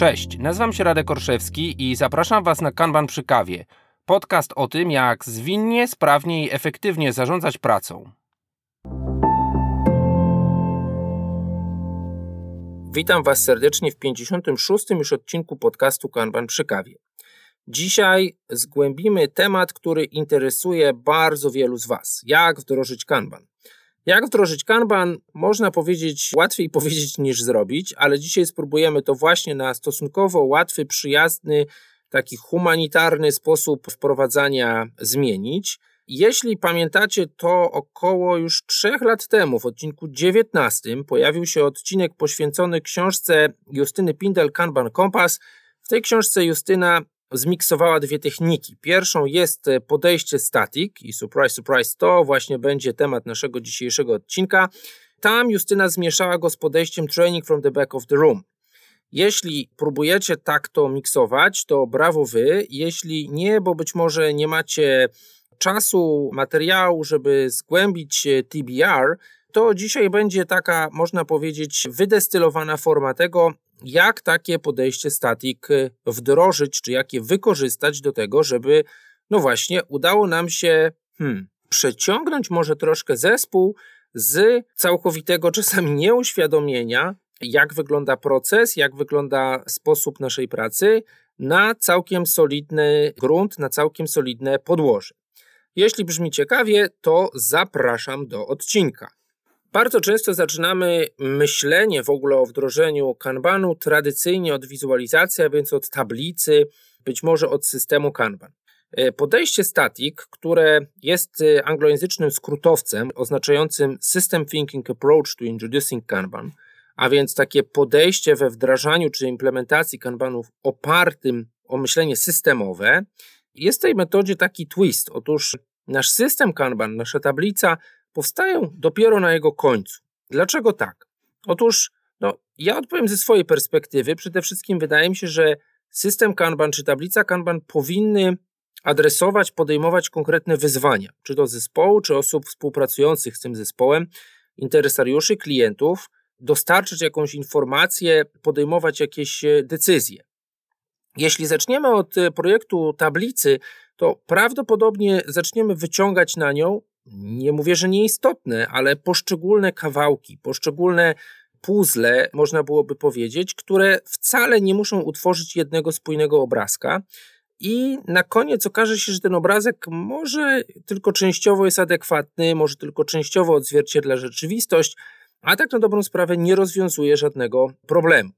Cześć, nazywam się Radek Orszewski i zapraszam Was na Kanban przy kawie. Podcast o tym, jak zwinnie, sprawnie i efektywnie zarządzać pracą. Witam Was serdecznie w 56. już odcinku podcastu Kanban przy kawie. Dzisiaj zgłębimy temat, który interesuje bardzo wielu z Was. Jak wdrożyć Kanban? Jak wdrożyć Kanban? Można powiedzieć, łatwiej powiedzieć niż zrobić, ale dzisiaj spróbujemy to właśnie na stosunkowo łatwy, przyjazny, taki humanitarny sposób wprowadzania zmienić. Jeśli pamiętacie, to około już trzech lat temu, w odcinku 19, pojawił się odcinek poświęcony książce Justyny Pindel Kanban Kompas. W tej książce Justyna zmiksowała dwie techniki. Pierwszą jest e, podejście static i surprise, surprise, to właśnie będzie temat naszego dzisiejszego odcinka. Tam Justyna zmieszała go z podejściem training from the back of the room. Jeśli próbujecie tak to miksować, to brawo wy. Jeśli nie, bo być może nie macie czasu, materiału, żeby zgłębić e, TBR, to dzisiaj będzie taka, można powiedzieć, wydestylowana forma tego, jak takie podejście statik y, wdrożyć, czy jak je wykorzystać do tego, żeby, no właśnie, udało nam się hmm, przeciągnąć może troszkę zespół z całkowitego czasami nieuświadomienia, jak wygląda proces, jak wygląda sposób naszej pracy, na całkiem solidny grunt, na całkiem solidne podłoże. Jeśli brzmi ciekawie, to zapraszam do odcinka. Bardzo często zaczynamy myślenie w ogóle o wdrożeniu Kanbanu tradycyjnie od wizualizacji, a więc od tablicy, być może od systemu Kanban. E, podejście static, które jest e, anglojęzycznym skrótowcem oznaczającym System Thinking Approach to Introducing Kanban, a więc takie podejście we wdrażaniu czy implementacji Kanbanów opartym o myślenie systemowe, jest w tej metodzie taki twist. Otóż nasz system Kanban, nasza tablica powstają dopiero na jego końcu. Dlaczego tak? Otóż, no, ja odpowiem ze swojej perspektywy. Przede wszystkim wydaje mi się, że system Kanban czy tablica Kanban powinny adresować, podejmować konkretne wyzwania, czy to zespołu, czy osób współpracujących z tym zespołem, interesariuszy, klientów, dostarczyć jakąś informację, podejmować jakieś e, decyzje. Jeśli zaczniemy od e, projektu tablicy, to prawdopodobnie zaczniemy wyciągać na nią nie mówię, że nieistotne, ale poszczególne kawałki, poszczególne puzzle, można byłoby powiedzieć, które wcale nie muszą utworzyć jednego spójnego obrazka. I na koniec okaże się, że ten obrazek może tylko częściowo jest adekwatny, może tylko częściowo odzwierciedla rzeczywistość, a tak na dobrą sprawę nie rozwiązuje żadnego problemu.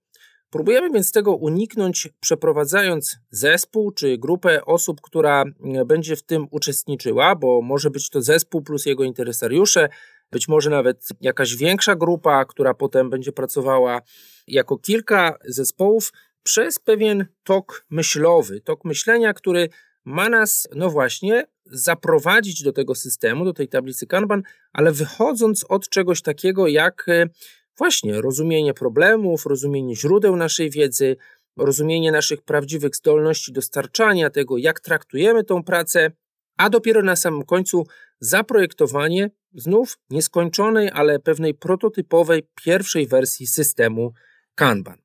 Próbujemy więc tego uniknąć, przeprowadzając zespół czy grupę osób, która e, będzie w tym uczestniczyła, bo może być to zespół plus jego interesariusze, być może nawet jakaś większa grupa, która potem będzie pracowała jako kilka zespołów przez pewien tok myślowy, tok myślenia, który ma nas, no właśnie, zaprowadzić do tego systemu, do tej tablicy Kanban, ale wychodząc od czegoś takiego jak e, właśnie rozumienie problemów, rozumienie źródeł naszej wiedzy, rozumienie naszych prawdziwych zdolności dostarczania tego, jak traktujemy tą pracę, a dopiero na samym końcu zaprojektowanie znów nieskończonej, ale pewnej prototypowej pierwszej wersji systemu Kanban.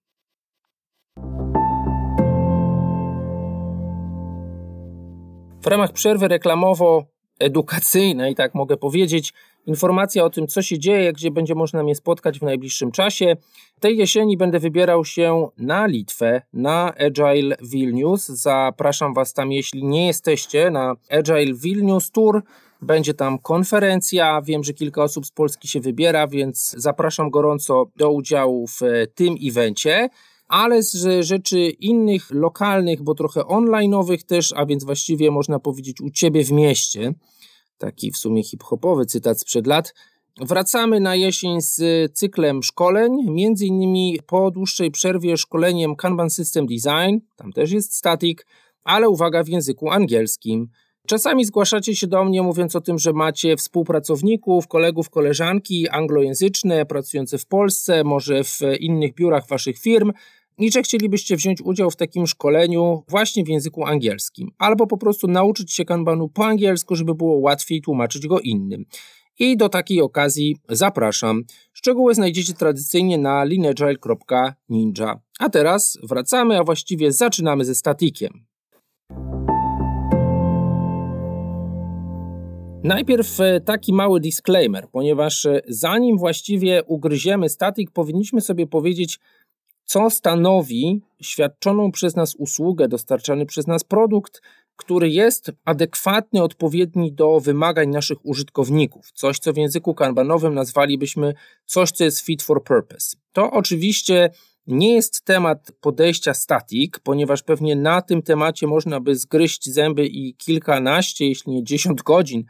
W ramach przerwy reklamowo-edukacyjnej, tak mogę powiedzieć, informacja o tym, co się dzieje, gdzie będzie można mnie spotkać w najbliższym czasie. Tej jesieni będę wybierał się na Litwę, na Agile Vilnius. Zapraszam Was tam, jeśli nie jesteście, na Agile Vilnius Tour. Będzie tam konferencja. Wiem, że kilka osób z Polski się wybiera, więc zapraszam gorąco do udziału w tym evencie ale z rzeczy innych, lokalnych, bo trochę online'owych też, a więc właściwie można powiedzieć u Ciebie w mieście taki w sumie hip-hopowy cytat sprzed lat. Wracamy na jesień z cyklem szkoleń, między innymi po dłuższej przerwie szkoleniem Kanban System Design, tam też jest static, ale uwaga w języku angielskim. Czasami zgłaszacie się do mnie mówiąc o tym, że macie współpracowników, kolegów, koleżanki anglojęzyczne, pracujące w Polsce, może w innych biurach waszych firm, i że chcielibyście wziąć udział w takim szkoleniu właśnie w języku angielskim, albo po prostu nauczyć się kanbanu po angielsku, żeby było łatwiej tłumaczyć go innym. I do takiej okazji zapraszam. Szczegóły znajdziecie tradycyjnie na lineagile.ninja. A teraz wracamy, a właściwie zaczynamy ze statikiem. Najpierw e, taki mały disclaimer, ponieważ e, zanim właściwie ugryziemy statik, powinniśmy sobie powiedzieć, co stanowi świadczoną przez nas usługę, dostarczany przez nas produkt, który jest adekwatny, odpowiedni do wymagań naszych użytkowników. Coś, co w języku kanbanowym nazwalibyśmy coś, co jest fit for purpose. To oczywiście nie jest temat podejścia static, ponieważ pewnie na tym temacie można by zgryźć zęby i kilkanaście, jeśli nie dziesiąt godzin,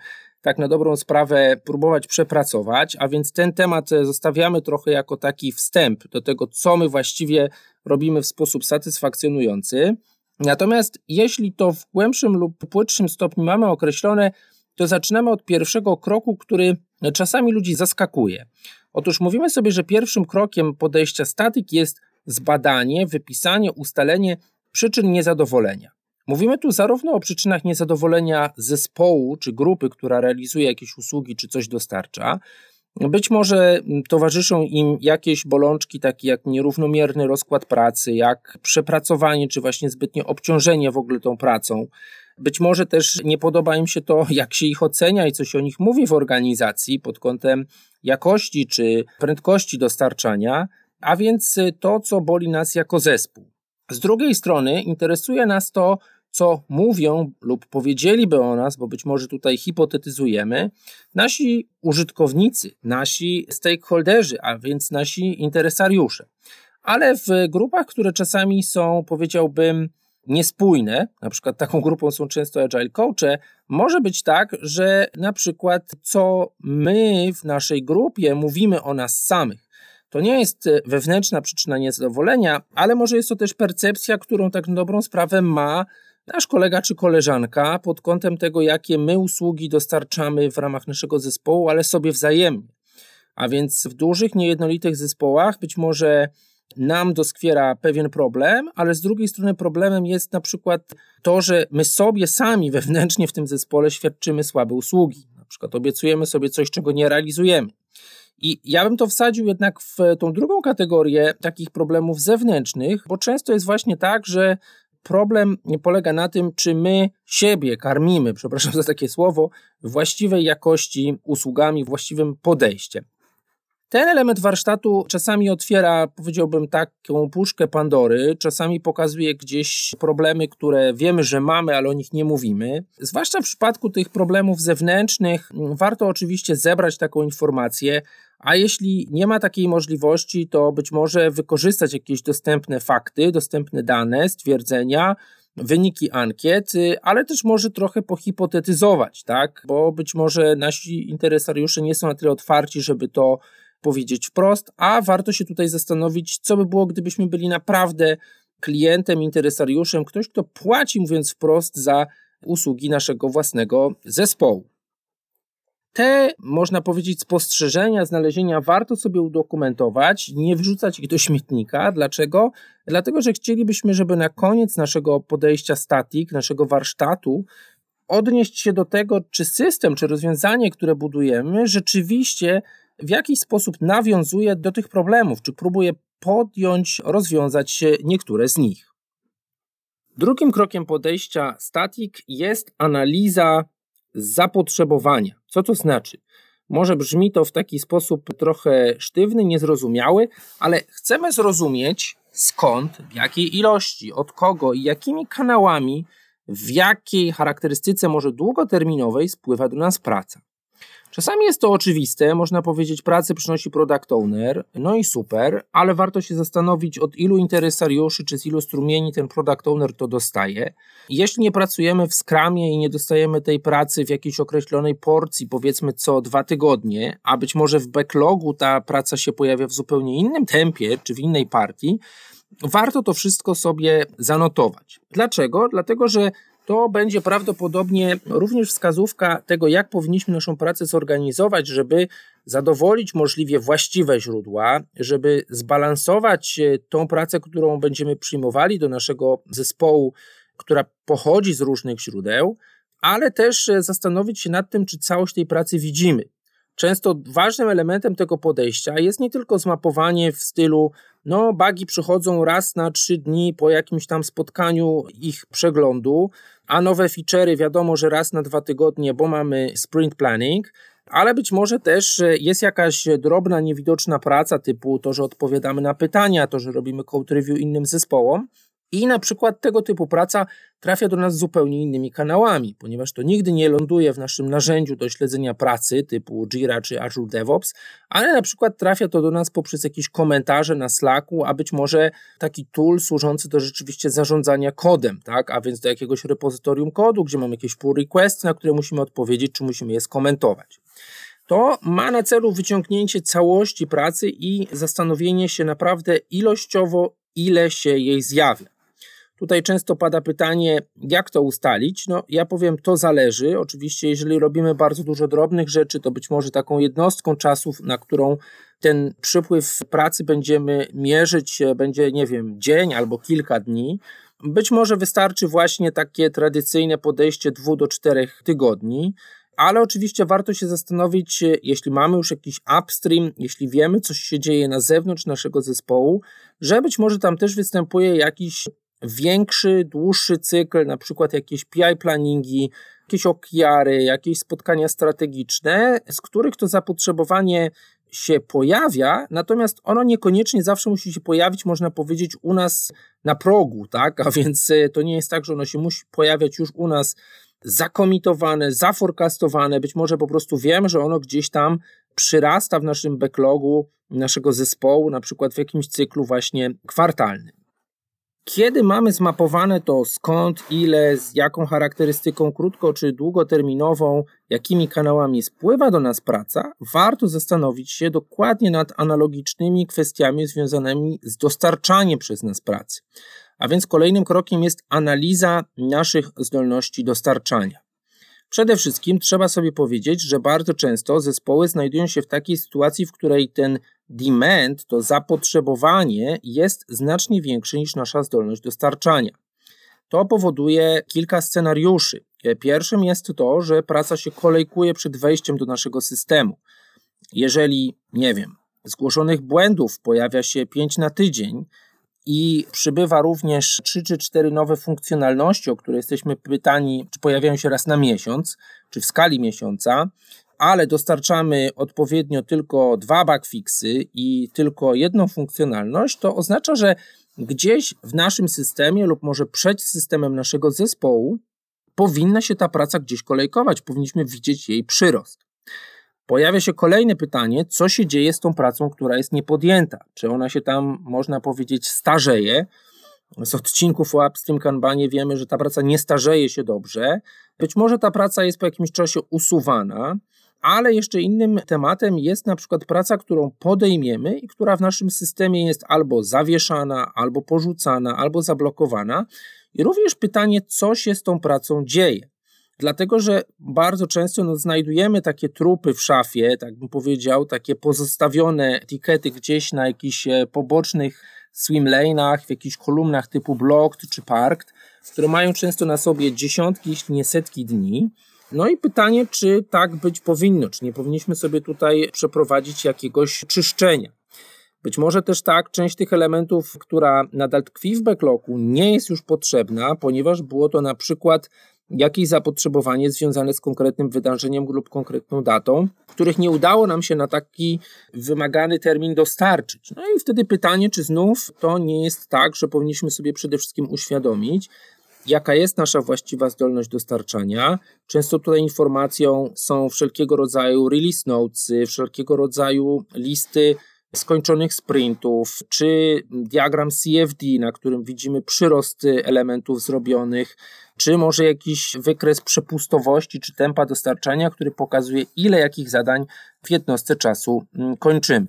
tak na dobrą sprawę próbować przepracować, a więc ten temat zostawiamy trochę jako taki wstęp do tego, co my właściwie robimy w sposób satysfakcjonujący. Natomiast jeśli to w głębszym lub płytszym stopniu mamy określone, to zaczynamy od pierwszego kroku, który czasami ludzi zaskakuje. Otóż mówimy sobie, że pierwszym krokiem podejścia statyk jest zbadanie, wypisanie, ustalenie przyczyn niezadowolenia. Mówimy tu zarówno o przyczynach niezadowolenia zespołu czy grupy, która realizuje jakieś usługi czy coś dostarcza, być może towarzyszą im jakieś bolączki, takie jak nierównomierny rozkład pracy, jak przepracowanie, czy właśnie zbytnie obciążenie w ogóle tą pracą. Być może też nie podoba im się to, jak się ich ocenia i co się o nich mówi w organizacji pod kątem jakości czy prędkości dostarczania, a więc to, co boli nas jako zespół. Z drugiej strony interesuje nas to, co mówią lub powiedzieliby o nas, bo być może tutaj hipotetyzujemy, nasi użytkownicy, nasi stakeholderzy, a więc nasi interesariusze. Ale w grupach, które czasami są, powiedziałbym, niespójne, na przykład taką grupą są często agile coache, może być tak, że na przykład co my w naszej grupie mówimy o nas samych, to nie jest wewnętrzna przyczyna niezadowolenia, ale może jest to też percepcja, którą tak dobrą sprawę ma nasz kolega czy koleżanka pod kątem tego, jakie my usługi dostarczamy w ramach naszego zespołu, ale sobie wzajemnie. A więc w dużych, niejednolitych zespołach być może nam doskwiera pewien problem, ale z drugiej strony problemem jest na przykład to, że my sobie sami wewnętrznie w tym zespole świadczymy słabe usługi. Na przykład obiecujemy sobie coś, czego nie realizujemy. I ja bym to wsadził jednak w tą drugą kategorię takich problemów zewnętrznych, bo często jest właśnie tak, że problem polega na tym, czy my siebie karmimy, przepraszam za takie słowo, właściwej jakości usługami, właściwym podejściem. Ten element warsztatu czasami otwiera, powiedziałbym, taką puszkę Pandory, czasami pokazuje gdzieś problemy, które wiemy, że mamy, ale o nich nie mówimy. Zwłaszcza w przypadku tych problemów zewnętrznych, warto oczywiście zebrać taką informację, a jeśli nie ma takiej możliwości, to być może wykorzystać jakieś dostępne fakty, dostępne dane, stwierdzenia, wyniki ankiet, ale też może trochę pohipotetyzować, tak? Bo być może nasi interesariusze nie są na tyle otwarci, żeby to powiedzieć wprost, a warto się tutaj zastanowić, co by było, gdybyśmy byli naprawdę klientem, interesariuszem, ktoś, kto płaci, mówiąc wprost, za usługi naszego własnego zespołu. Te, można powiedzieć, spostrzeżenia, znalezienia warto sobie udokumentować, nie wrzucać ich do śmietnika. Dlaczego? Dlatego, że chcielibyśmy, żeby na koniec naszego podejścia statik, naszego warsztatu, odnieść się do tego, czy system, czy rozwiązanie, które budujemy, rzeczywiście w jakiś sposób nawiązuje do tych problemów, czy próbuje podjąć, rozwiązać niektóre z nich. Drugim krokiem podejścia statik jest analiza zapotrzebowania. Co to znaczy? Może brzmi to w taki sposób trochę sztywny, niezrozumiały, ale chcemy zrozumieć skąd, w jakiej ilości, od kogo i jakimi kanałami, w jakiej charakterystyce może długoterminowej spływa do nas praca. Czasami jest to oczywiste, można powiedzieć, pracy przynosi product owner, no i super, ale warto się zastanowić, od ilu interesariuszy czy z ilu strumieni ten product owner to dostaje. Jeśli nie pracujemy w skramie i nie dostajemy tej pracy w jakiejś określonej porcji, powiedzmy co dwa tygodnie, a być może w backlogu ta praca się pojawia w zupełnie innym tempie czy w innej partii, warto to wszystko sobie zanotować. Dlaczego? Dlatego, że to będzie prawdopodobnie również wskazówka tego, jak powinniśmy naszą pracę zorganizować, żeby zadowolić możliwie właściwe źródła, żeby zbalansować e, tą pracę, którą będziemy przyjmowali do naszego zespołu, która pochodzi z różnych źródeł, ale też e, zastanowić się nad tym, czy całość tej pracy widzimy. często ważnym elementem tego podejścia jest nie tylko zmapowanie w stylu, no, bagi przychodzą raz na trzy dni po jakimś tam spotkaniu ich przeglądu, a nowe feature'y wiadomo, że raz na dwa tygodnie, bo mamy sprint planning, ale być może też jest jakaś drobna, niewidoczna praca typu to, że odpowiadamy na pytania, to, że robimy code review innym zespołom, i na przykład tego typu praca trafia do nas zupełnie innymi kanałami, ponieważ to nigdy nie ląduje w naszym narzędziu do śledzenia pracy typu Jira czy Azure DevOps, ale na przykład trafia to do nas poprzez jakieś komentarze na Slacku, a być może taki tool służący do rzeczywiście zarządzania kodem, tak? a więc do jakiegoś repozytorium kodu, gdzie mamy jakieś pull requesty, na które musimy odpowiedzieć, czy musimy je skomentować. To ma na celu wyciągnięcie całości pracy i zastanowienie się naprawdę ilościowo, ile się jej zjawia. Tutaj często pada pytanie, jak to ustalić? No, ja powiem, to zależy. Oczywiście, jeżeli robimy bardzo dużo drobnych rzeczy, to być może taką jednostką czasu, na którą ten przypływ pracy będziemy mierzyć, będzie, nie wiem, dzień albo kilka dni. Być może wystarczy właśnie takie tradycyjne podejście dwóch do czterech tygodni. Ale oczywiście warto się zastanowić, jeśli mamy już jakiś upstream, jeśli wiemy, coś się dzieje na zewnątrz naszego zespołu, że być może tam też występuje jakiś większy, dłuższy cykl, na przykład jakieś PI planningi, jakieś okiary, jakieś spotkania strategiczne, z których to zapotrzebowanie się pojawia, natomiast ono niekoniecznie zawsze musi się pojawić, można powiedzieć, u nas na progu, tak? A więc e, to nie jest tak, że ono się musi pojawiać już u nas zakomitowane, zaforkastowane, być może po prostu wiem, że ono gdzieś tam przyrasta w naszym backlogu naszego zespołu, na przykład w jakimś cyklu właśnie kwartalnym. Kiedy mamy zmapowane to skąd, ile, z jaką charakterystyką krótko czy długoterminową, jakimi kanałami spływa do nas praca, warto zastanowić się dokładnie nad analogicznymi kwestiami związanymi z dostarczaniem przez nas pracy. A więc kolejnym krokiem jest analiza naszych zdolności dostarczania. Przede wszystkim trzeba sobie powiedzieć, że bardzo często zespoły znajdują się w takiej sytuacji, w której ten demand, to zapotrzebowanie jest znacznie większe niż nasza zdolność dostarczania. To powoduje kilka scenariuszy. Pierwszym jest to, że praca się kolejkuje przed wejściem do naszego systemu. Jeżeli, nie wiem, zgłoszonych błędów pojawia się 5 na tydzień, i przybywa również 3 czy 4 nowe funkcjonalności, o które jesteśmy pytani, czy pojawiają się raz na miesiąc, czy w skali miesiąca, ale dostarczamy odpowiednio tylko dwa bugfixy i tylko jedną funkcjonalność, to oznacza, że gdzieś w naszym systemie lub może przed systemem naszego zespołu powinna się ta praca gdzieś kolejkować, powinniśmy widzieć jej przyrost. Pojawia się kolejne pytanie, co się dzieje z tą pracą, która jest niepodjęta? Czy ona się tam, można powiedzieć, starzeje? Z odcinków o Upstream Kanbanie wiemy, że ta praca nie starzeje się dobrze. Być może ta praca jest po jakimś czasie usuwana, ale jeszcze innym tematem jest na przykład praca, którą podejmiemy i która w naszym systemie jest albo zawieszana, albo porzucana, albo zablokowana. I również pytanie, co się z tą pracą dzieje. Dlatego, że bardzo często no, znajdujemy takie trupy w szafie, tak bym powiedział, takie pozostawione etykiety gdzieś na jakichś e, pobocznych swim lane'ach, w jakichś kolumnach typu blocked czy parked, które mają często na sobie dziesiątki, jeśli nie setki dni. No i pytanie, czy tak być powinno, czy nie powinniśmy sobie tutaj przeprowadzić jakiegoś czyszczenia. Być może też tak, część tych elementów, która nadal tkwi w backlogu, nie jest już potrzebna, ponieważ było to na przykład jakieś zapotrzebowanie związane z konkretnym wydarzeniem lub konkretną datą, których nie udało nam się na taki wymagany termin dostarczyć. No i wtedy pytanie, czy znów to nie jest tak, że powinniśmy sobie przede wszystkim uświadomić, jaka jest nasza właściwa zdolność dostarczania. Często tutaj informacją są wszelkiego rodzaju release notes, wszelkiego rodzaju listy skończonych sprintów, czy diagram CFD, na którym widzimy przyrosty elementów zrobionych, czy może jakiś wykres przepustowości czy tempa dostarczania, który pokazuje, ile jakich zadań w jednostce czasu mm, kończymy.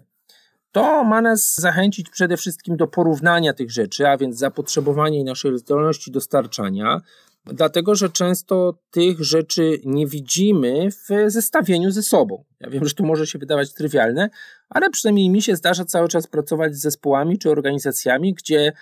To ma nas zachęcić przede wszystkim do porównania tych rzeczy, a więc zapotrzebowanie naszej zdolności dostarczania, dlatego że często tych rzeczy nie widzimy w zestawieniu ze sobą. Ja wiem, że to może się wydawać trywialne, ale przynajmniej mi się zdarza cały czas pracować z zespołami czy organizacjami, gdzie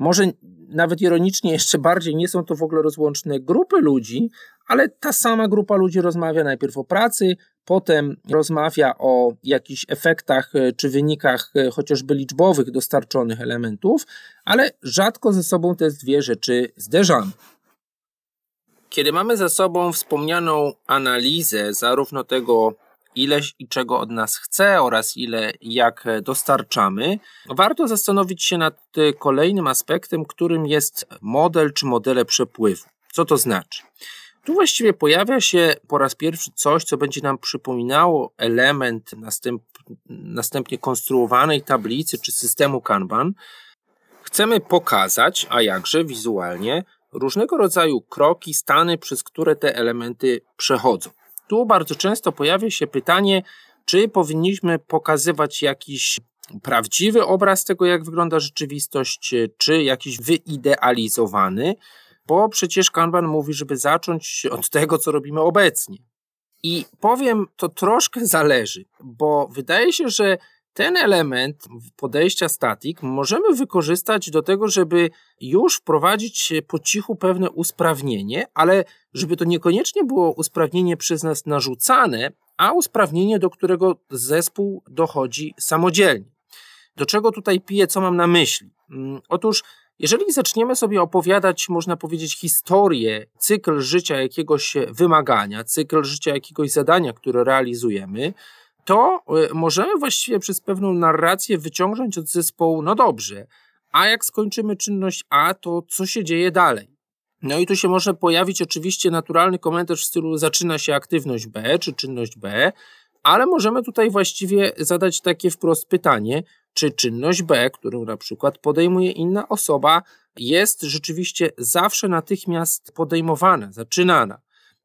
może nawet ironicznie jeszcze bardziej nie są to w ogóle rozłączne grupy ludzi, ale ta sama grupa ludzi rozmawia najpierw o pracy, potem rozmawia o jakichś efektach e, czy wynikach e, chociażby liczbowych dostarczonych elementów, ale rzadko ze sobą te dwie rzeczy zderzamy. Kiedy mamy za sobą wspomnianą analizę zarówno tego, ile i czego od nas chce oraz ile i jak dostarczamy, warto zastanowić się nad kolejnym aspektem, którym jest model czy modele przepływu. Co to znaczy? Tu właściwie pojawia się po raz pierwszy coś, co będzie nam przypominało element następ, następnie konstruowanej tablicy czy systemu Kanban. Chcemy pokazać, a jakże wizualnie, różnego rodzaju kroki, stany, przez które te elementy przechodzą. Tu bardzo często pojawia się pytanie, czy powinniśmy pokazywać jakiś prawdziwy obraz tego, jak wygląda rzeczywistość, czy jakiś wyidealizowany, bo przecież Kanban mówi, żeby zacząć od tego, co robimy obecnie. I powiem, to troszkę zależy, bo wydaje się, że ten element podejścia static możemy wykorzystać do tego, żeby już wprowadzić po cichu pewne usprawnienie, ale żeby to niekoniecznie było usprawnienie przez nas narzucane, a usprawnienie, do którego zespół dochodzi samodzielnie. Do czego tutaj piję, co mam na myśli? Mm, otóż, jeżeli zaczniemy sobie opowiadać, można powiedzieć, historię, cykl życia jakiegoś wymagania, cykl życia jakiegoś zadania, które realizujemy, to y, możemy właściwie przez pewną narrację wyciągnąć od zespołu, no dobrze, a jak skończymy czynność A, to co się dzieje dalej? No i tu się może pojawić oczywiście naturalny komentarz w stylu zaczyna się aktywność B czy czynność B, ale możemy tutaj właściwie zadać takie wprost pytanie, czy czynność B, którą na przykład podejmuje inna osoba, jest rzeczywiście zawsze natychmiast podejmowana, zaczynana.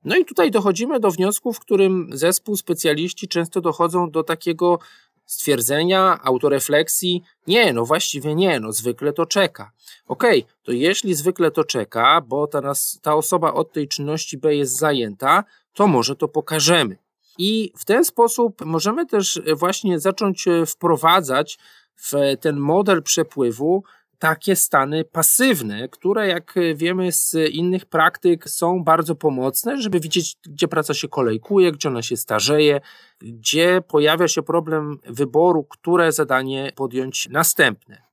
No i tutaj dochodzimy do wniosku, w którym zespół, specjaliści często dochodzą do takiego stwierdzenia, autorefleksji, nie, no właściwie nie, no zwykle to czeka. Okej, okay, to jeśli zwykle to czeka, bo ta, nas, ta osoba od tej czynności B jest zajęta, to może to pokażemy. I w ten sposób możemy też właśnie zacząć e, wprowadzać w ten model przepływu takie stany pasywne, które jak wiemy z innych praktyk są bardzo pomocne, żeby widzieć, gdzie praca się kolejkuje, gdzie ona się starzeje, gdzie pojawia się problem wyboru, które zadanie podjąć następne.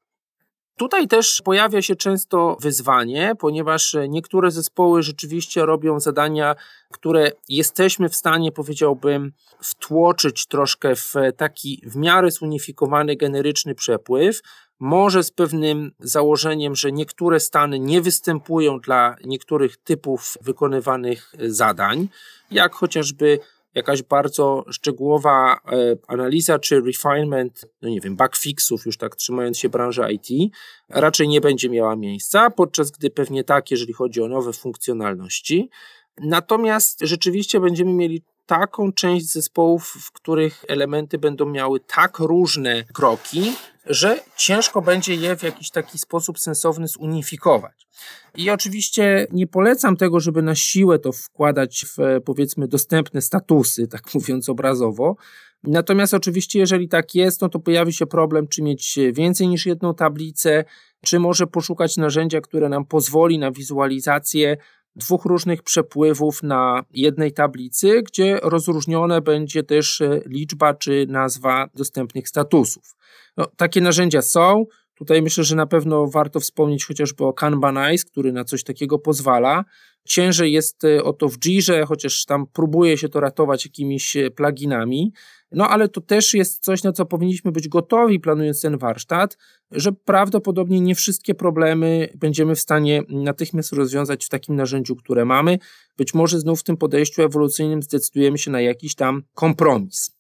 Tutaj też pojawia się często wyzwanie, ponieważ niektóre zespoły rzeczywiście robią zadania, które jesteśmy w stanie, powiedziałbym, wtłoczyć troszkę w taki w miarę zunifikowany, generyczny przepływ, może z pewnym założeniem, że niektóre stany nie występują dla niektórych typów wykonywanych zadań, jak chociażby jakaś bardzo szczegółowa e, analiza czy refinement, no nie wiem, bugfixów, już tak trzymając się branży IT, raczej nie będzie miała miejsca, podczas gdy pewnie tak, jeżeli chodzi o nowe funkcjonalności. Natomiast rzeczywiście będziemy mieli taką część zespołów, w których elementy będą miały tak różne kroki, że ciężko będzie je w jakiś taki sposób sensowny zunifikować. I oczywiście nie polecam tego, żeby na siłę to wkładać w powiedzmy dostępne statusy, tak mówiąc obrazowo. Natomiast oczywiście, jeżeli tak jest, no to pojawi się problem, czy mieć więcej niż jedną tablicę, czy może poszukać narzędzia, które nam pozwoli na wizualizację dwóch różnych przepływów na jednej tablicy, gdzie rozróżnione będzie też e, liczba czy nazwa dostępnych statusów. No, takie narzędzia są. Tutaj myślę, że na pewno warto wspomnieć chociażby o Kanbanize, który na coś takiego pozwala. Ciężej jest e, o to w Jirze, chociaż tam próbuje się to ratować jakimiś e, pluginami. No ale to też jest coś, na co powinniśmy być gotowi, planując ten warsztat, że prawdopodobnie nie wszystkie problemy będziemy w stanie natychmiast rozwiązać w takim narzędziu, które mamy. Być może znów w tym podejściu ewolucyjnym zdecydujemy się na jakiś tam kompromis.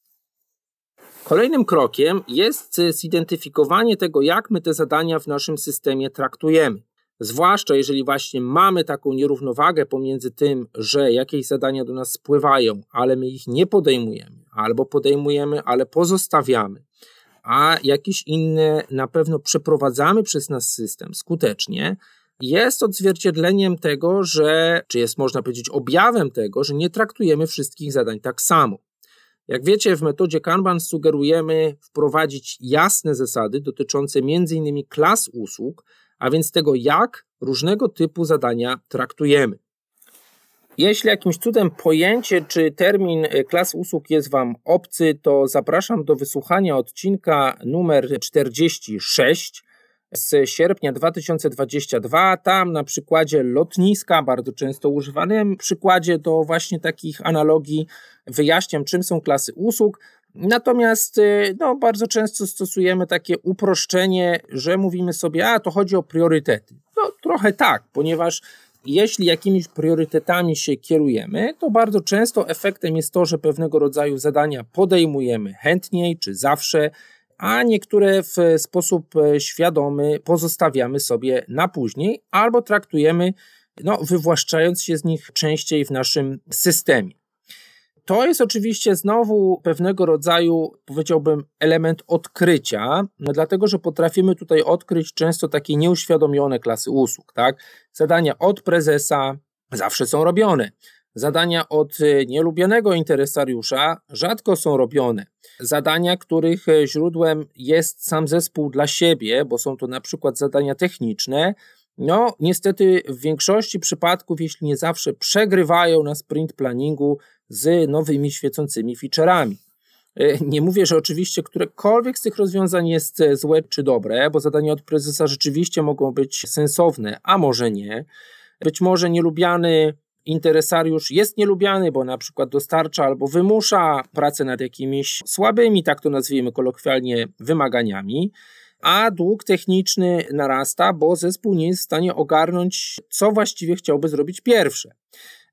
Kolejnym krokiem jest zidentyfikowanie tego, jak my te zadania w naszym systemie traktujemy. Zwłaszcza jeżeli właśnie mamy taką nierównowagę pomiędzy tym, że jakieś zadania do nas spływają, ale my ich nie podejmujemy, albo podejmujemy, ale pozostawiamy, a jakieś inne na pewno przeprowadzamy przez nas system skutecznie, jest odzwierciedleniem tego, że, czy jest można powiedzieć objawem tego, że nie traktujemy wszystkich zadań tak samo. Jak wiecie, w metodzie Kanban sugerujemy wprowadzić jasne zasady dotyczące m.in. klas usług, a więc tego, jak różnego typu zadania traktujemy. Jeśli jakimś cudem pojęcie czy termin e, klas usług jest Wam obcy, to zapraszam do wysłuchania odcinka numer 46 z sierpnia 2022. Tam na przykładzie lotniska, bardzo często używanym przykładzie do właśnie takich analogii, wyjaśniam, czym są klasy usług. Natomiast e, no, bardzo często stosujemy takie uproszczenie, że mówimy sobie, a to chodzi o priorytety. No trochę tak, ponieważ jeśli jakimiś priorytetami się kierujemy, to bardzo często efektem jest to, że pewnego rodzaju zadania podejmujemy chętniej czy zawsze, a niektóre w sposób e, świadomy pozostawiamy sobie na później albo traktujemy, no, wywłaszczając się z nich częściej w naszym systemie. To jest oczywiście znowu pewnego rodzaju, powiedziałbym, element odkrycia, no dlatego że potrafimy tutaj odkryć często takie nieuświadomione klasy usług. Tak? Zadania od prezesa zawsze są robione. Zadania od e, nielubionego interesariusza rzadko są robione. Zadania, których e, źródłem jest sam zespół dla siebie, bo są to na przykład zadania techniczne, no, niestety w większości przypadków, jeśli nie zawsze, przegrywają na sprint planningu z nowymi świecącymi featureami. E, nie mówię, że oczywiście którekolwiek z tych rozwiązań jest złe czy dobre, bo zadania od prezesa rzeczywiście mogą być sensowne, a może nie. Być może nielubiany interesariusz jest nielubiany, bo na przykład dostarcza albo wymusza pracę nad jakimiś słabymi, tak to nazwijmy kolokwialnie, wymaganiami a dług techniczny narasta, bo zespół nie jest w stanie ogarnąć, co właściwie chciałby zrobić pierwsze.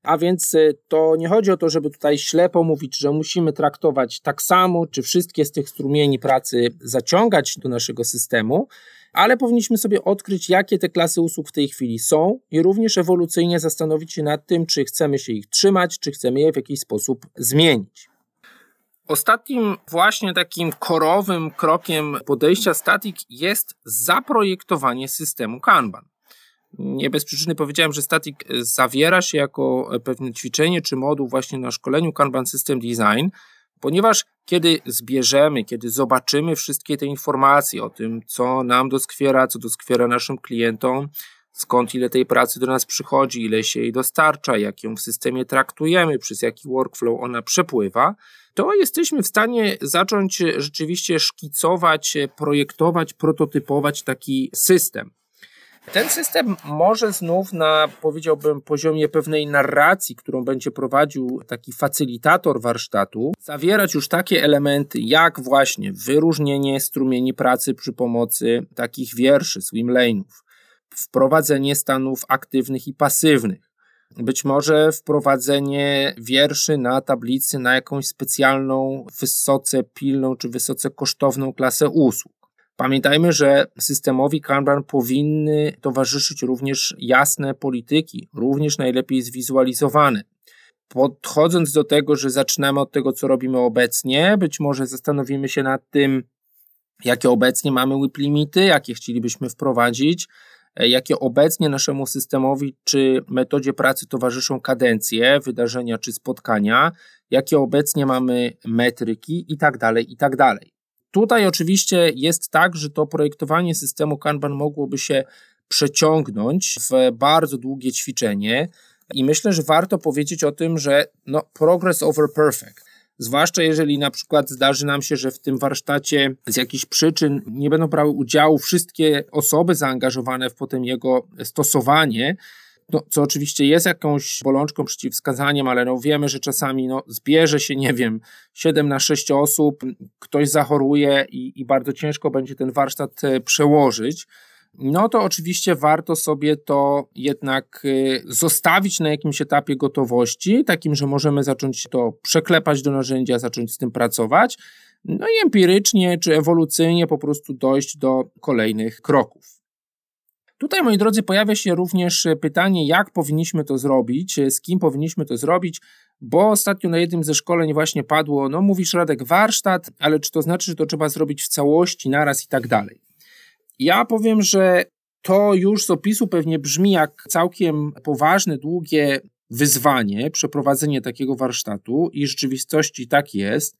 A więc y, to nie chodzi o to, żeby tutaj ślepo mówić, że musimy traktować tak samo, czy wszystkie z tych strumieni pracy zaciągać do naszego systemu, ale powinniśmy sobie odkryć, jakie te klasy usług w tej chwili są i również ewolucyjnie zastanowić się nad tym, czy chcemy się ich trzymać, czy chcemy je w jakiś sposób zmienić. Ostatnim właśnie takim korowym krokiem podejścia Static jest zaprojektowanie systemu Kanban. Nie bez przyczyny powiedziałem, że Static zawiera się jako pewne ćwiczenie czy moduł właśnie na szkoleniu Kanban System Design, ponieważ kiedy zbierzemy, kiedy zobaczymy wszystkie te informacje o tym, co nam doskwiera, co doskwiera naszym klientom, skąd ile tej pracy do nas przychodzi, ile się jej dostarcza, jak ją w systemie traktujemy, przez jaki workflow ona przepływa, to jesteśmy w stanie zacząć rzeczywiście szkicować, projektować, prototypować taki system. Ten system może znów na, powiedziałbym, poziomie pewnej narracji, którą będzie prowadził taki facylitator warsztatu, zawierać już takie elementy jak właśnie wyróżnienie strumieni pracy przy pomocy takich wierszy, swimlane'ów, wprowadzenie stanów aktywnych i pasywnych, być może wprowadzenie wierszy na tablicy na jakąś specjalną, wysoce pilną czy wysoce kosztowną klasę usług. Pamiętajmy, że systemowi Kanban powinny towarzyszyć również jasne polityki, również najlepiej zwizualizowane. Podchodząc do tego, że zaczynamy od tego, co robimy obecnie, być może zastanowimy się nad tym, jakie obecnie mamy WIP limity, jakie chcielibyśmy wprowadzić, jakie obecnie naszemu systemowi czy metodzie pracy towarzyszą kadencje, wydarzenia czy spotkania, jakie obecnie mamy metryki i tak dalej, i tak dalej. Tutaj oczywiście jest tak, że to projektowanie systemu Kanban mogłoby się przeciągnąć w bardzo długie ćwiczenie i myślę, że warto powiedzieć o tym, że no, progress over perfect. Zwłaszcza jeżeli na przykład zdarzy nam się, że w tym warsztacie z jakichś przyczyn nie będą brały udziału wszystkie osoby zaangażowane w potem jego stosowanie, no, co oczywiście jest jakąś bolączką, przeciwwskazaniem, ale no wiemy, że czasami no, zbierze się, nie wiem, 7 na 6 osób, ktoś zachoruje i, i bardzo ciężko będzie ten warsztat e, przełożyć no to oczywiście warto sobie to jednak y, zostawić na jakimś etapie gotowości, takim, że możemy zacząć to przeklepać do narzędzia, zacząć z tym pracować, no i empirycznie czy ewolucyjnie po prostu dojść do kolejnych kroków. Tutaj, moi drodzy, pojawia się również pytanie, jak powinniśmy to zrobić, z kim powinniśmy to zrobić, bo ostatnio na jednym ze szkoleń właśnie padło, no mówisz Radek warsztat, ale czy to znaczy, że to trzeba zrobić w całości, naraz i tak dalej. Ja powiem, że to już z opisu pewnie brzmi jak całkiem poważne, długie wyzwanie przeprowadzenie takiego warsztatu i w rzeczywistości tak jest.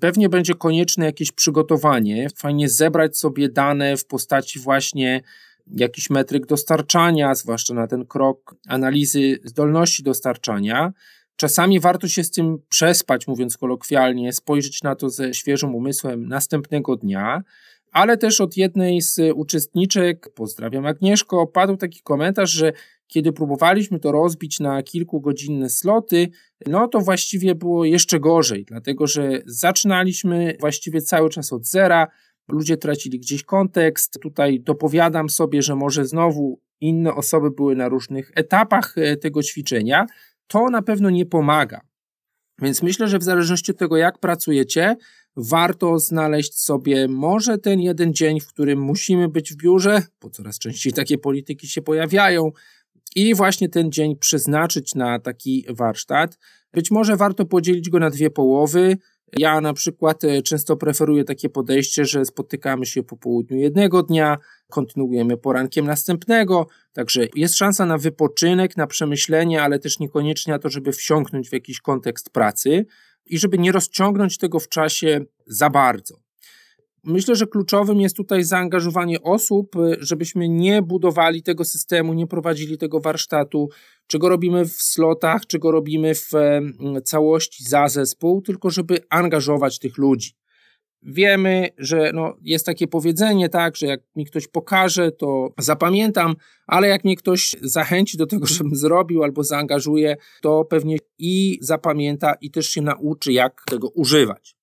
Pewnie będzie konieczne jakieś przygotowanie, fajnie zebrać sobie dane w postaci właśnie jakiś metryk dostarczania, zwłaszcza na ten krok analizy zdolności dostarczania. Czasami warto się z tym przespać, mówiąc kolokwialnie, spojrzeć na to ze świeżym umysłem następnego dnia, ale też od jednej z uczestniczek, pozdrawiam Agnieszko, padł taki komentarz, że kiedy próbowaliśmy to rozbić na kilkugodzinne sloty, no to właściwie było jeszcze gorzej, dlatego że zaczynaliśmy właściwie cały czas od zera, ludzie tracili gdzieś kontekst. Tutaj dopowiadam sobie, że może znowu inne osoby były na różnych etapach e, tego ćwiczenia. To na pewno nie pomaga. Więc myślę, że w zależności od tego, jak pracujecie, warto znaleźć sobie może ten jeden dzień, w którym musimy być w biurze, bo coraz częściej takie polityki się pojawiają, i właśnie ten dzień przeznaczyć na taki warsztat. Być może warto podzielić go na dwie połowy. Ja na przykład e, często preferuję takie podejście, że spotykamy się po południu jednego dnia, kontynuujemy porankiem następnego, także jest szansa na wypoczynek, na przemyślenie, ale też niekoniecznie na to, żeby wsiąknąć w jakiś kontekst pracy i żeby nie rozciągnąć tego w czasie za bardzo. Myślę, że kluczowym jest tutaj zaangażowanie osób, y, żebyśmy nie budowali tego systemu, nie prowadzili tego warsztatu, czy go robimy w slotach, czy go robimy w całości za zespół, tylko żeby angażować tych ludzi. Wiemy, że no, jest takie powiedzenie, tak, że jak mi ktoś pokaże, to zapamiętam, ale jak mnie ktoś zachęci do tego, żebym zrobił albo zaangażuje, to pewnie i zapamięta, i też się nauczy, jak tego używać.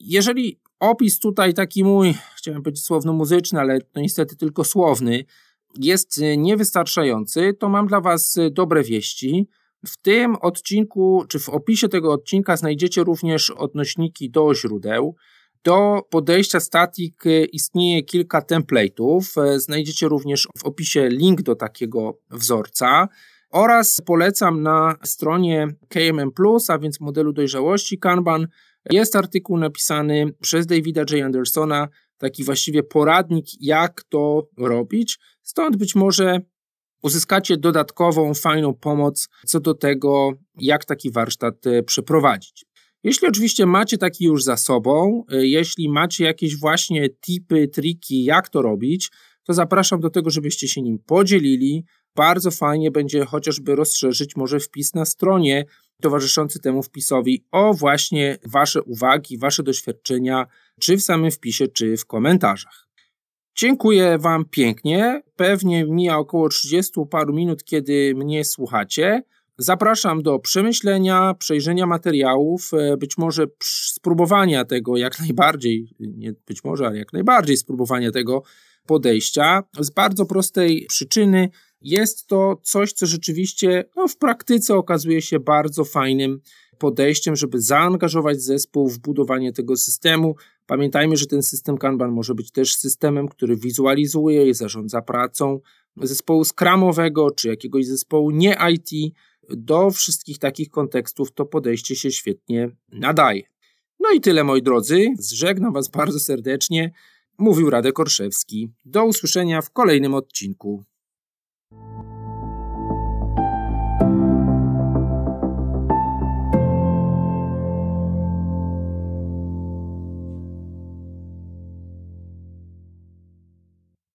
Jeżeli opis tutaj taki mój, chciałem powiedzieć słowno-muzyczny, ale to niestety tylko słowny, jest niewystarczający, to mam dla Was dobre wieści. W tym odcinku, czy w opisie tego odcinka znajdziecie również odnośniki do źródeł. Do podejścia static istnieje kilka template'ów. Znajdziecie również w opisie link do takiego wzorca. Oraz polecam na stronie KMM, a więc modelu dojrzałości Kanban, jest artykuł napisany przez Davida J. Andersona, taki właściwie poradnik, jak to robić. Stąd być może uzyskacie dodatkową, fajną pomoc co do tego, jak taki warsztat e, przeprowadzić. Jeśli oczywiście macie taki już za sobą, e, jeśli macie jakieś właśnie tipy, triki, jak to robić, to zapraszam do tego, żebyście się nim podzielili. Bardzo fajnie będzie chociażby rozszerzyć może wpis na stronie towarzyszący temu wpisowi o właśnie Wasze uwagi, Wasze doświadczenia, czy w samym wpisie, czy w komentarzach. Dziękuję Wam pięknie. Pewnie mija około 30 paru minut, kiedy mnie słuchacie. Zapraszam do przemyślenia, przejrzenia materiałów, e, być może spróbowania tego jak najbardziej, nie być może, ale jak najbardziej spróbowania tego podejścia z bardzo prostej przyczyny. Jest to coś, co rzeczywiście no, w praktyce okazuje się bardzo fajnym podejściem, żeby zaangażować zespół w budowanie tego systemu. Pamiętajmy, że ten system Kanban może być też systemem, który wizualizuje i zarządza pracą zespołu skramowego czy jakiegoś zespołu nie IT. Do wszystkich takich kontekstów to podejście się świetnie nadaje. No i tyle moi drodzy. Zżegnam Was bardzo serdecznie. Mówił Radek Orszewski. Do usłyszenia w kolejnym odcinku.